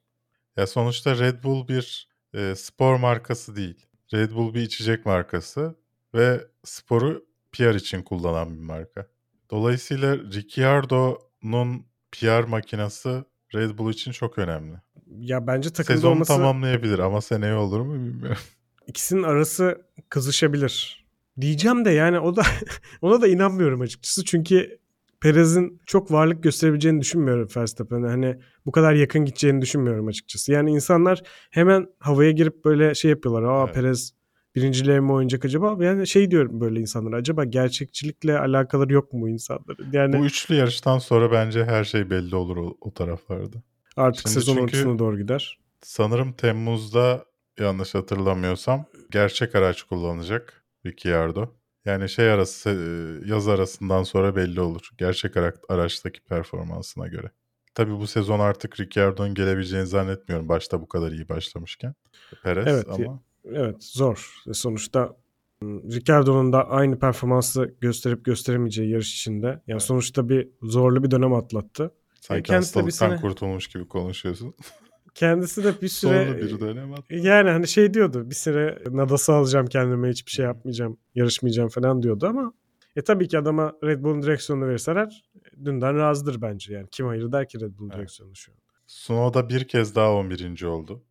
Ya sonuçta Red Bull bir e, spor markası değil. Red Bull bir içecek markası ve sporu PR için kullanan bir marka. Dolayısıyla Ricciardo'nun PR makinası Red Bull için çok önemli. Ya bence takımda Sezonu olması tamamlayabilir ama seneye olur mu bilmiyorum. ikisinin arası kızışabilir. Diyeceğim de yani o da <laughs> ona da inanmıyorum açıkçası. Çünkü Perez'in çok varlık gösterebileceğini düşünmüyorum Verstappen'e. Hani bu kadar yakın gideceğini düşünmüyorum açıkçası. Yani insanlar hemen havaya girip böyle şey yapıyorlar. Aa Evet. Perez birinciliğe mi oynayacak acaba? Yani şey diyorum böyle insanlara. Acaba gerçekçilikle alakaları yok mu bu insanların? Yani Bu üçlü yarıştan sonra bence her şey belli olur o, o taraflarda. Artık şimdi sezon çünkü- ortasına doğru gider. Sanırım Temmuz'da yanlış hatırlamıyorsam gerçek araç kullanacak Ricciardo. Yani şey arası e, yaz arasından sonra belli olur. Gerçek ara- araçtaki performansına göre. Tabii bu sezon artık Ricciardo'nun gelebileceğini zannetmiyorum. Başta bu kadar iyi başlamışken. Perez Evet, ama Evet zor. Sonuçta m, Ricardo'nun da aynı performansı gösterip gösteremeyeceği yarış içinde. Yani Evet. sonuçta bir zorlu bir dönem atlattı. Sanki kendisi de bir hastalıktan sene- kurtulmuş gibi konuşuyorsun. Kendisi de bir süre Zorlu bir dönem attı. yani hani şey diyordu bir süre nadası alacağım kendime hiçbir şey yapmayacağım yarışmayacağım falan diyordu ama e tabii ki adama Red Bull'un direksiyonunu verseler dünden razıdır bence yani kim hayır der ki Red Bull'un Evet. direksiyonu şu an. Sunoda bir kez daha 11. oldu.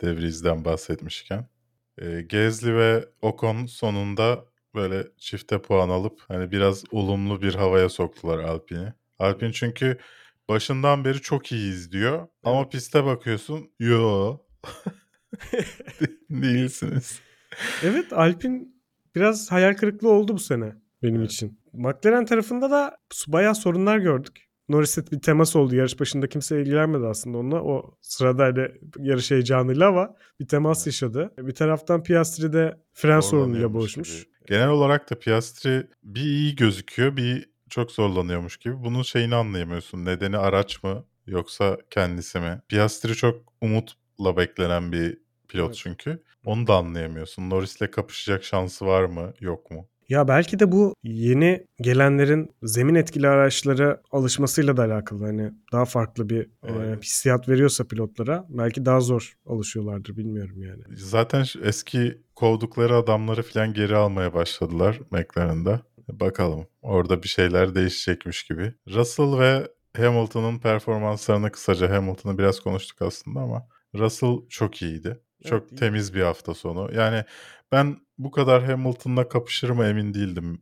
Devriz'den bahsetmişken. Ee, Gezli ve Ocon sonunda böyle çifte puan alıp hani biraz olumlu bir havaya soktular Alpine'i. Alpine çünkü başından beri çok iyi izliyor ama Evet. piste bakıyorsun yo <laughs> <laughs> değilsiniz. Evet Alpine biraz hayal kırıklığı oldu bu sene benim Evet. için. McLaren tarafında da bayağı sorunlar gördük. Norris'e bir temas oldu. Yarış başında kimse ilgilenmedi aslında onunla. O sırada hani yarış heyecanıyla ama bir temas yaşadı. Bir taraftan Piastri de fren sorunuyla boğuşmuş. gibi. Genel olarak da Piastri bir iyi gözüküyor bir çok zorlanıyormuş gibi. Bunun şeyini anlayamıyorsun. Nedeni araç mı yoksa kendisi mi? Piastri çok umutla beklenen bir pilot Evet. çünkü. Onu da anlayamıyorsun. Norris'le kapışacak şansı var mı yok mu? Ya belki de bu yeni gelenlerin zemin etkili araçlara alışmasıyla da alakalı. Hani daha farklı bir e, Olabilir. hissiyat veriyorsa pilotlara belki daha zor alışıyorlardır bilmiyorum yani. Zaten eski kovdukları adamları falan geri almaya başladılar McLaren'da. Bakalım orada bir şeyler değişecekmiş gibi. Russell ve Hamilton'ın performanslarını kısaca Hamilton'ı biraz konuştuk aslında ama Russell çok iyiydi. Çok Evet, temiz bir hafta sonu. Yani ben bu kadar Hamilton'la kapışır mı emin değildim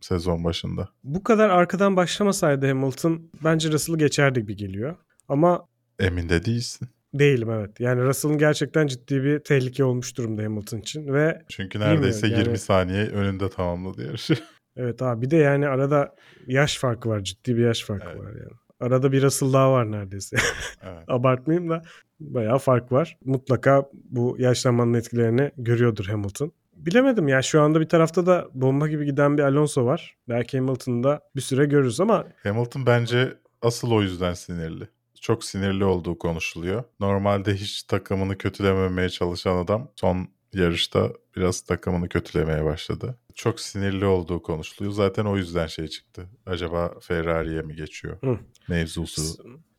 sezon başında. Bu kadar arkadan başlamasaydı Hamilton bence Russell'ı geçerdi gibi geliyor. Ama Emin de değilsin. Değilim evet. Yani Russell'ın gerçekten ciddi bir tehlike olmuş durumda Hamilton için ve Çünkü neredeyse yani- 20 saniye önünde tamamladı yarışı. <laughs> evet abi bir de yani arada yaş farkı var. Ciddi bir yaş farkı Evet. var yani. Arada bir Russell daha var neredeyse. <laughs> evet. Abartmayayım da bayağı fark var. Mutlaka bu yaşlanmanın etkilerini görüyordur Hamilton. Bilemedim ya şu anda bir tarafta da bomba gibi giden bir Alonso var. Belki Hamilton'ı da bir süre görürüz ama Hamilton bence asıl o yüzden sinirli. Çok sinirli olduğu konuşuluyor. Normalde hiç takımını kötülememeye çalışan adam son yarışta biraz takımını kötülemeye başladı. Çok sinirli olduğu konuşuluyor. Zaten o yüzden şey çıktı. Acaba Ferrari'ye mi geçiyor Hı. mevzusu?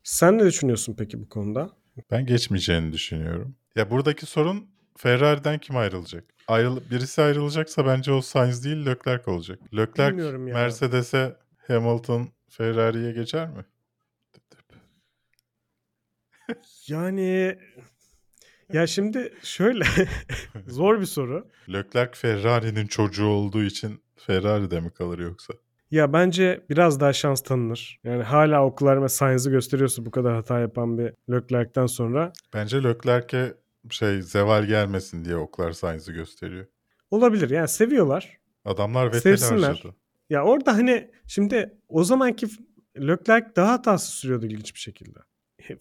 sen ne düşünüyorsun peki bu konuda? Ben geçmeyeceğini düşünüyorum. Ya buradaki sorun Ferrari'den kim ayrılacak? Ayrıl birisi ayrılacaksa bence o Sainz değil Leclerc olacak. Leclerc. Mercedes'e Hamilton Ferrari'ye geçer mi? Yani ya şimdi şöyle <laughs> zor bir soru. Leclerc Ferrari'nin çocuğu olduğu için Ferrari'de mi kalır yoksa? Ya bence biraz daha şans tanınır. Yani hala okullar ve Sainz'ı gösteriyorsa bu kadar hata yapan bir Leclerc'ten sonra Bence Leclerc'e şey zeval gelmesin diye oklar Sainz'ı gösteriyor. olabilir. Yani seviyorlar. Adamlar Vettel'i harcadı. Ya orada hani şimdi o zamanki Leclerc daha hatasız sürüyordu ilginç bir şekilde.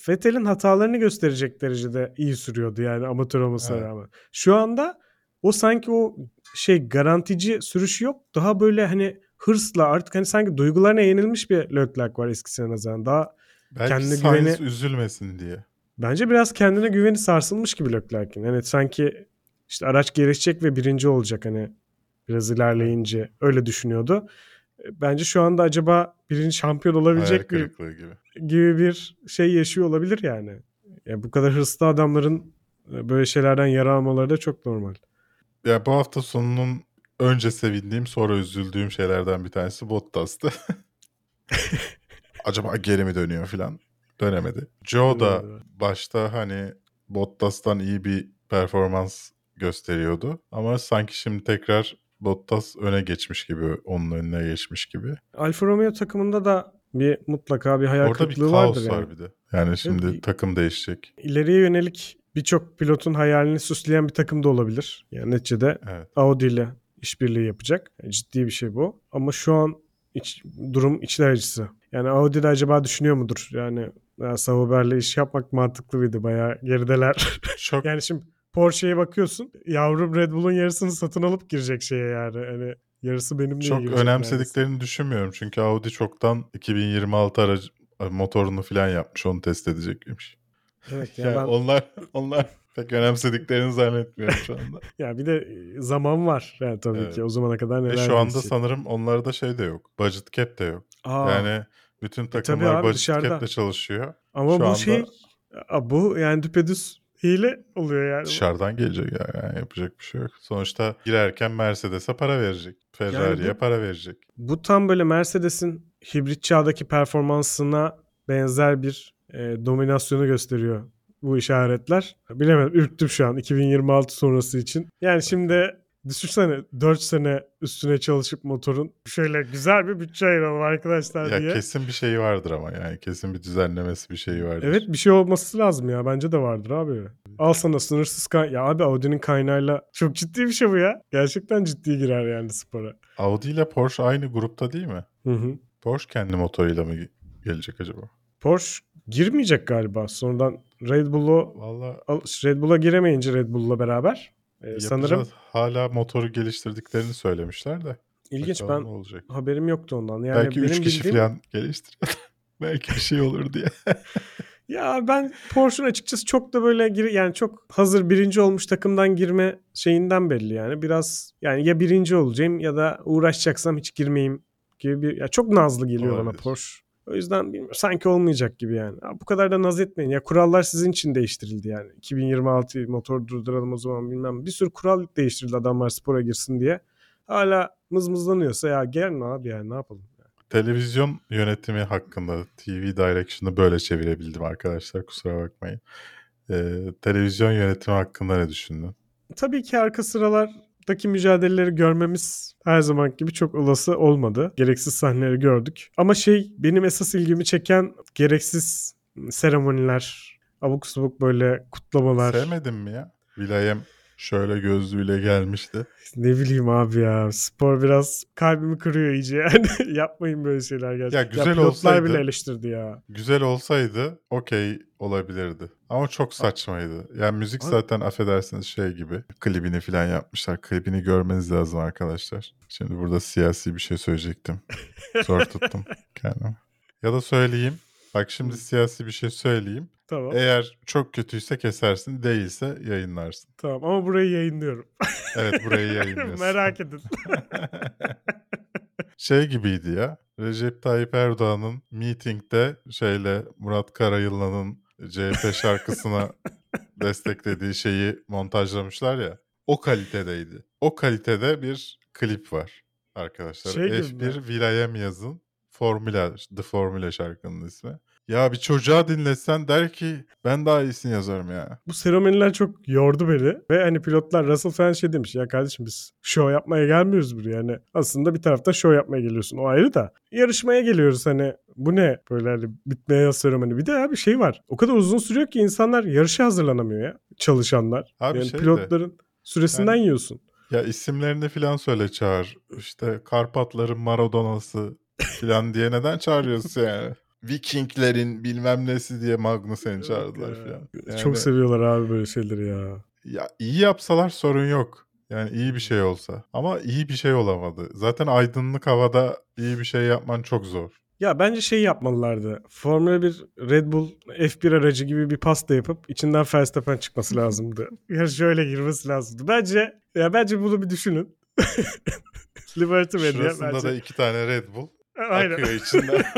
Vettel'in hatalarını gösterecek derecede iyi sürüyordu yani amatör olmasına Evet. rağmen. Şu anda o sanki o şey garantici sürüşü yok. Daha böyle hani hırsla artık hani sanki duygularına yenilmiş bir Leclerc var eskisine nazaran. Daha Belki Kendine güveni- üzülmesin diye. bence biraz kendine güveni sarsılmış gibi Leclerc'in. Hani sanki işte araç gelişecek ve birinci olacak hani biraz ilerleyince öyle düşünüyordu. Bence şu anda acaba birinci şampiyon Hayal olabilecek bir kırıklığı gibi. Gibi bir şey yaşıyor olabilir yani. Ya bu kadar hırslı adamların e, böyle şeylerden yara almaları da çok normal. Ya bu hafta sonunun önce sevindiğim sonra üzüldüğüm şeylerden bir tanesi Bottas'tı. <laughs> Acaba geri mi dönüyor filan. Dönemedi. Joe da başta hani Bottas'tan iyi bir performans gösteriyordu. Ama sanki şimdi tekrar Bottas öne geçmiş gibi, onun önüne geçmiş gibi. Alfa Romeo takımında da bir mutlaka bir hayal Orada bir kırıklığı kaos vardır var yani. bir de. Yani şimdi bir- takım değişecek. İleriye yönelik birçok pilotun hayalini süsleyen bir takım da olabilir. Yani neticede Evet. Audi ile işbirliği yapacak. Yani ciddi bir şey bu. Ama şu an iç, durum içler acısı. Yani Audi de acaba düşünüyor mudur? Yani ya Sauber'le iş yapmak mantıklı mıydı? Bayağı gerideler. <laughs> Çok yani şimdi Porsche'ye bakıyorsun. Yavrum Red Bull'un yarısını satın alıp girecek şeye yani. Hani yarısı benimle çok girecek önemsediklerini düşünmüyorum. Çünkü Audi çoktan 2026 aracı motorunu falan yapmış. Onu test edecekmiş. Evet <laughs> ya Yani ben onlar onlar pek önemsediklerini zannetmiyorum şu anda. <laughs> ya bir de e, zaman var yani tabii Evet. ki o zamana kadar neler Ve şu anda değişecek. sanırım onlarda şey de yok. Budget cap de yok. Aa, Yani bütün takımlar abi, budget dışarıda. cap'le çalışıyor. ama şu bu anda- şey bu yani düpedüz hile oluyor yani. Dışarıdan gelecek yani. yani yapacak bir şey yok. Sonuçta girerken Mercedes'e para verecek. Ferrari'ye bu- para verecek. Bu tam böyle Mercedes'in hibrit çağdaki performansına benzer bir e, dominasyonu gösteriyor bu işaretler. Bilemedim ürktüm şu an 2026 sonrası için. Yani şimdi düşünsene 4 sene üstüne çalışıp motorun şöyle güzel bir bütçe ayıralım arkadaşlar Ya diye. kesin bir şeyi vardır ama yani kesin bir düzenlemesi bir şeyi vardır. Evet bir şey olması lazım ya. Bence de vardır abi. Al sana sınırsız kay... Ya abi Audi'nin kaynağıyla çok ciddi bir şey bu ya. Gerçekten ciddi girer yani spora. Audi ile Porsche aynı grupta değil mi? Hı hı. Porsche kendi motoruyla mı ge- gelecek acaba? Porsche girmeyecek galiba. Sonradan Red Bull'u Valla al- Red Bull'a giremeyince Red Bull'la beraber e, sanırım sanırım hala motoru geliştirdiklerini söylemişler de. ilginç Bakalım ben olacak. haberim yoktu ondan. Yani Belki 3 benim kişi bildiğim- falan geliştiriyor. <laughs> Belki bir şey olur diye. <laughs> Ya ben Porsche'un açıkçası çok da böyle gir yani çok hazır birinci olmuş takımdan girme şeyinden belli yani. Biraz yani ya birinci olacağım ya da uğraşacaksam hiç girmeyeyim gibi bir ya çok nazlı geliyor bana Olabilir. Porsche. O yüzden bilmiyorum, sanki olmayacak gibi yani. Ya bu kadar da naz etmeyin. Ya kurallar sizin için değiştirildi yani. 2026 motor durduralım o zaman bilmem. Bir sürü kural değiştirildi adamlar spora girsin diye. Hala mızmızlanıyorsa ya gelme abi yani ne yapalım. Televizyon yönetimi hakkında TV Direction'ı böyle çevirebildim arkadaşlar kusura bakmayın. Ee, televizyon yönetimi hakkında ne düşündün? Tabii ki arka sıralardaki mücadeleleri görmemiz her zaman gibi çok olası olmadı. Gereksiz sahneleri gördük. Ama şey benim esas ilgimi çeken gereksiz seremoniler, abuk subuk böyle kutlamalar. Sevmedin mi ya? Vilayem şöyle gözlüğüyle gelmişti. Ne bileyim abi ya. Spor biraz kalbimi kırıyor iyice yani. <laughs> Yapmayın böyle şeyler gerçekten. Ya güzel pilotlar olsaydı- bile eleştirdi ya. Güzel olsaydı okey olabilirdi. Ama çok saçmaydı. Yani müzik Abi- zaten affedersiniz şey gibi. Klibini falan yapmışlar. Klibini görmeniz lazım arkadaşlar. Şimdi burada siyasi bir şey söyleyecektim. Zor tuttum <laughs> kendimi. Ya da söyleyeyim. Bak şimdi siyasi bir şey söyleyeyim. Tamam. Eğer çok kötüyse kesersin, değilse yayınlarsın. Tamam ama burayı yayınlıyorum. Evet burayı <laughs> yayınlıyorsun. Merak edin. <laughs> şey gibiydi ya. Recep Tayyip Erdoğan'ın meetingde şeyle Murat Karayılan'ın CHP şarkısına <laughs> desteklediği şeyi montajlamışlar ya. O kalitedeydi. O kalitede bir klip var arkadaşlar. Şey gibi F1 Vilayem yazın. Formula, The Formula şarkının ismi. Ya bir çocuğa dinletsen der ki ben daha iyisini yazarım ya. Bu seremoniler çok yordu beni. Ve hani pilotlar Russell falan şey demiş. Ya kardeşim biz show yapmaya gelmiyoruz buraya. Yani aslında bir tarafta show yapmaya geliyorsun. O ayrı da. Yarışmaya geliyoruz hani. Bu ne? Böyle hani bitmeye yaz seremoni. Bir de abi şey var. O kadar uzun sürüyor ki insanlar yarışa hazırlanamıyor ya. Çalışanlar. Abi yani şey de- pilotların süresinden Yani- yiyorsun. Ya isimlerini filan söyle çağır. İşte Karpatların Maradona'sı filan diye neden çağırıyorsun <laughs> yani? Vikinglerin bilmem nesi diye Magnussen'i çağırdılar filan. Yani, Çok seviyorlar abi böyle şeyleri ya. ya iyi yapsalar sorun yok. Yani iyi bir şey olsa. Ama iyi bir şey olamadı. Zaten aydınlık havada iyi bir şey yapman çok zor. Ya bence şey yapmalılardı. Formula 1 Red Bull F1 aracı gibi bir pasta yapıp içinden Verstappen çıkması <laughs> lazımdı. ya şöyle girmesi lazımdı. Bence ya bence bunu bir düşünün. <laughs> Liberty Media Şurasında bence. da iki tane Red Bull Aynen. akıyor içinden. <laughs>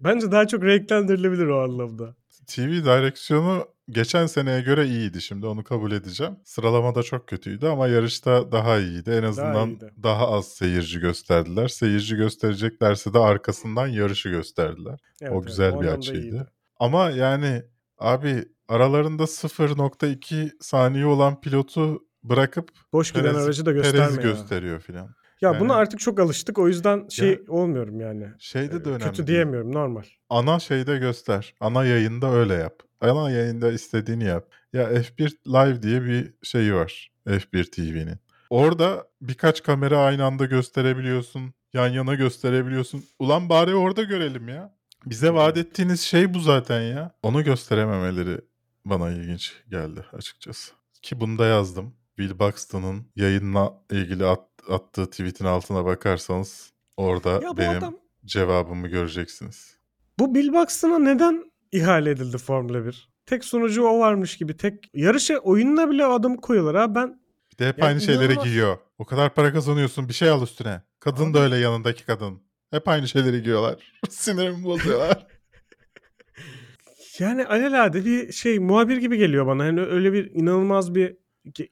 Bence daha çok renklendirilebilir o anlamda. TV direksiyonu geçen seneye göre iyiydi şimdi onu kabul edeceğim. Sıralamada çok kötüydü ama yarışta daha iyiydi. En azından iyiydi. daha, az seyirci gösterdiler. Seyirci göstereceklerse de arkasından yarışı gösterdiler. Evet, o evet, güzel bir anlamda açıydı. iyiydi. Ama yani abi aralarında 0.2 saniye olan pilotu bırakıp Boş giden Perez- aracı da gösterme Perez'i ya. gösteriyor filan. Ya Yani- buna artık çok alıştık o yüzden şey Ya- olmuyorum yani. Şeyde de önemli Kötü diyemiyorum normal. ana şeyde göster. Ana yayında öyle yap. Ana yayında istediğini yap. Ya F1 Live diye bir şeyi var. F1 TV'nin. Orada birkaç kamera aynı anda gösterebiliyorsun. Yan yana gösterebiliyorsun. Ulan bari orada görelim ya. Bize vaat ettiğiniz şey bu zaten ya. Onu gösterememeleri bana ilginç geldi açıkçası. Ki bunu da yazdım. Will Buxton'ın yayınla ilgili at- attığı tweetin altına bakarsanız orada Ya benim adam cevabımı göreceksiniz. Bu Bill Buxton'a neden ihale edildi Formula 1? Tek sunucu o varmış gibi. Tek yarışa oyununa bile adamı koyuyorlar. Ha ben Bir de hep Yani aynı şeyleri inanılmaz. giyiyor. O kadar para kazanıyorsun bir şey al üstüne. Kadın da Abi- öyle yanındaki kadın. Hep aynı şeyleri giyiyorlar. <laughs> Sinirimi bozuyorlar. <laughs> yani alelade bir şey muhabir gibi geliyor bana. Yani öyle bir inanılmaz bir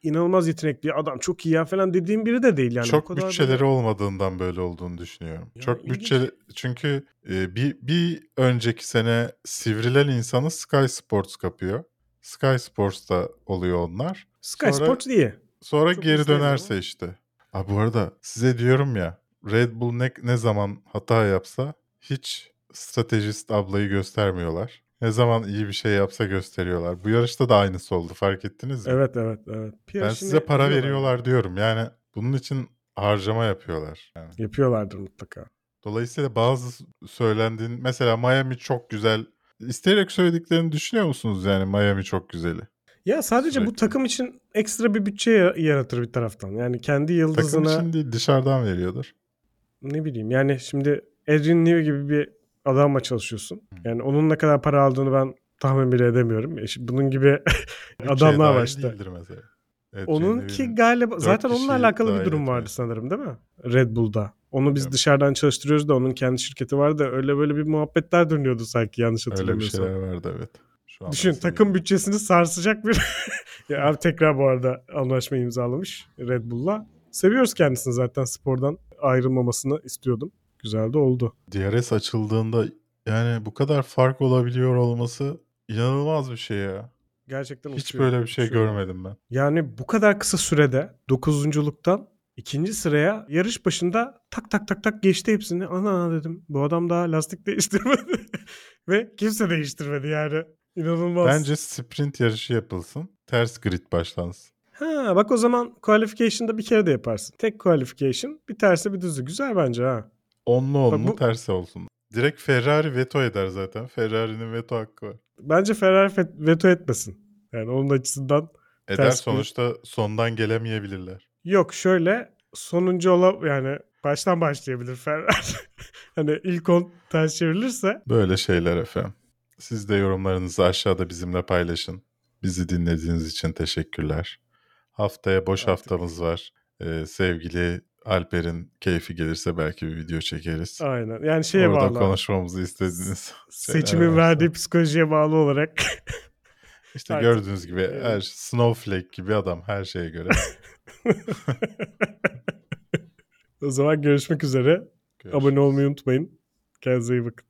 inanılmaz yetenekli adam çok iyi ya falan dediğim biri de değil yani. Çok kadar bütçeleri böyle- olmadığından böyle olduğunu düşünüyorum. Ya Çok ilginç. bütçeli çünkü e, bir bir önceki sene sivrilen insanı Sky Sports kapıyor. Sky Sports'ta oluyor onlar. Sky Sonra- Sports iyi. Sonra Çok geri dönerse işte. Ha bu arada size diyorum ya Red Bull ne, ne zaman hata yapsa hiç stratejist ablayı göstermiyorlar. Ne zaman iyi bir şey yapsa gösteriyorlar. Bu yarışta da aynısı oldu fark ettiniz mi? Evet evet evet. Ben size para veriyorlar diyorum. Yani bunun için harcama yapıyorlar. Yani. Yapıyorlardır mutlaka. Dolayısıyla bazı söylendiğin mesela Miami çok güzel. İsteyerek söylediklerini düşünüyor musunuz yani Miami çok güzeli? Ya sadece bu Sürekli. takım için ekstra bir bütçe ya- yaratır bir taraftan. Yani kendi Takım yıldızına için değil dışarıdan veriyordur. ne bileyim yani şimdi Adrian Newey gibi bir adamla çalışıyorsun. Yani onun ne kadar para aldığını ben tahmin bile edemiyorum. E şimdi bunun gibi <laughs> adamlar var işte. mesela. Evet, Onunki galiba zaten onunla alakalı bir durum etmiyor. vardı sanırım değil mi? Red Bull'da. Onu biz Evet. dışarıdan çalıştırıyoruz da onun kendi şirketi var da öyle böyle bir muhabbetler dönüyordu sanki yanlış Öyle bir hatırlamıyorsam. şeyler vardı evet. Şu an Düşün takım bilmiyorum. bütçesini sarsacak bir <laughs> ya abi tekrar bu arada anlaşma imzalamış Red Bull'la. Seviyoruz kendisini zaten spordan ayrılmamasını istiyordum. Güzel de oldu. DRS açıldığında yani bu kadar fark olabiliyor olması inanılmaz bir şey ya. Gerçekten Hiç uçuyor, böyle bir şey uçuyor. görmedim ben. Yani bu kadar kısa sürede dokuzunculuktan ikinci sıraya yarış başında tak tak tak tak geçti hepsini. Ana dedim bu adam daha lastik değiştirmedi. <laughs> Ve kimse değiştirmedi yani. İnanılmaz. Bence sprint yarışı yapılsın. Ters grid başlansın. Ha bak o zaman qualification'da bir kere de yaparsın. Tek qualification bir tersi bir düzü. Güzel bence ha. Onlu onlu bu- tersi olsun. Direkt Ferrari veto eder zaten. Ferrari'nin veto hakkı var. Bence Ferrari fe- veto etmesin. Yani onun açısından Eder sonuçta sondan gelemeyebilirler. yok şöyle sonuncu ola yani baştan başlayabilir Ferrari. <laughs> hani ilk 10 ters çevrilirse Böyle şeyler efendim. Siz de yorumlarınızı aşağıda bizimle paylaşın. Bizi dinlediğiniz için teşekkürler. Haftaya boş Artık- haftamız var. Ee, sevgili Alper'in keyfi gelirse belki bir video çekeriz. aynen yani şeye Orada bağlı. konuşmamızı istediğiniz şeyler Seçimin verdiği psikolojiye bağlı olarak. <laughs> İşte Artık- gördüğünüz gibi her snowflake gibi adam her şeye göre. <laughs> o zaman görüşmek üzere. Görüşürüz. Abone olmayı unutmayın. Kendinize iyi bakın.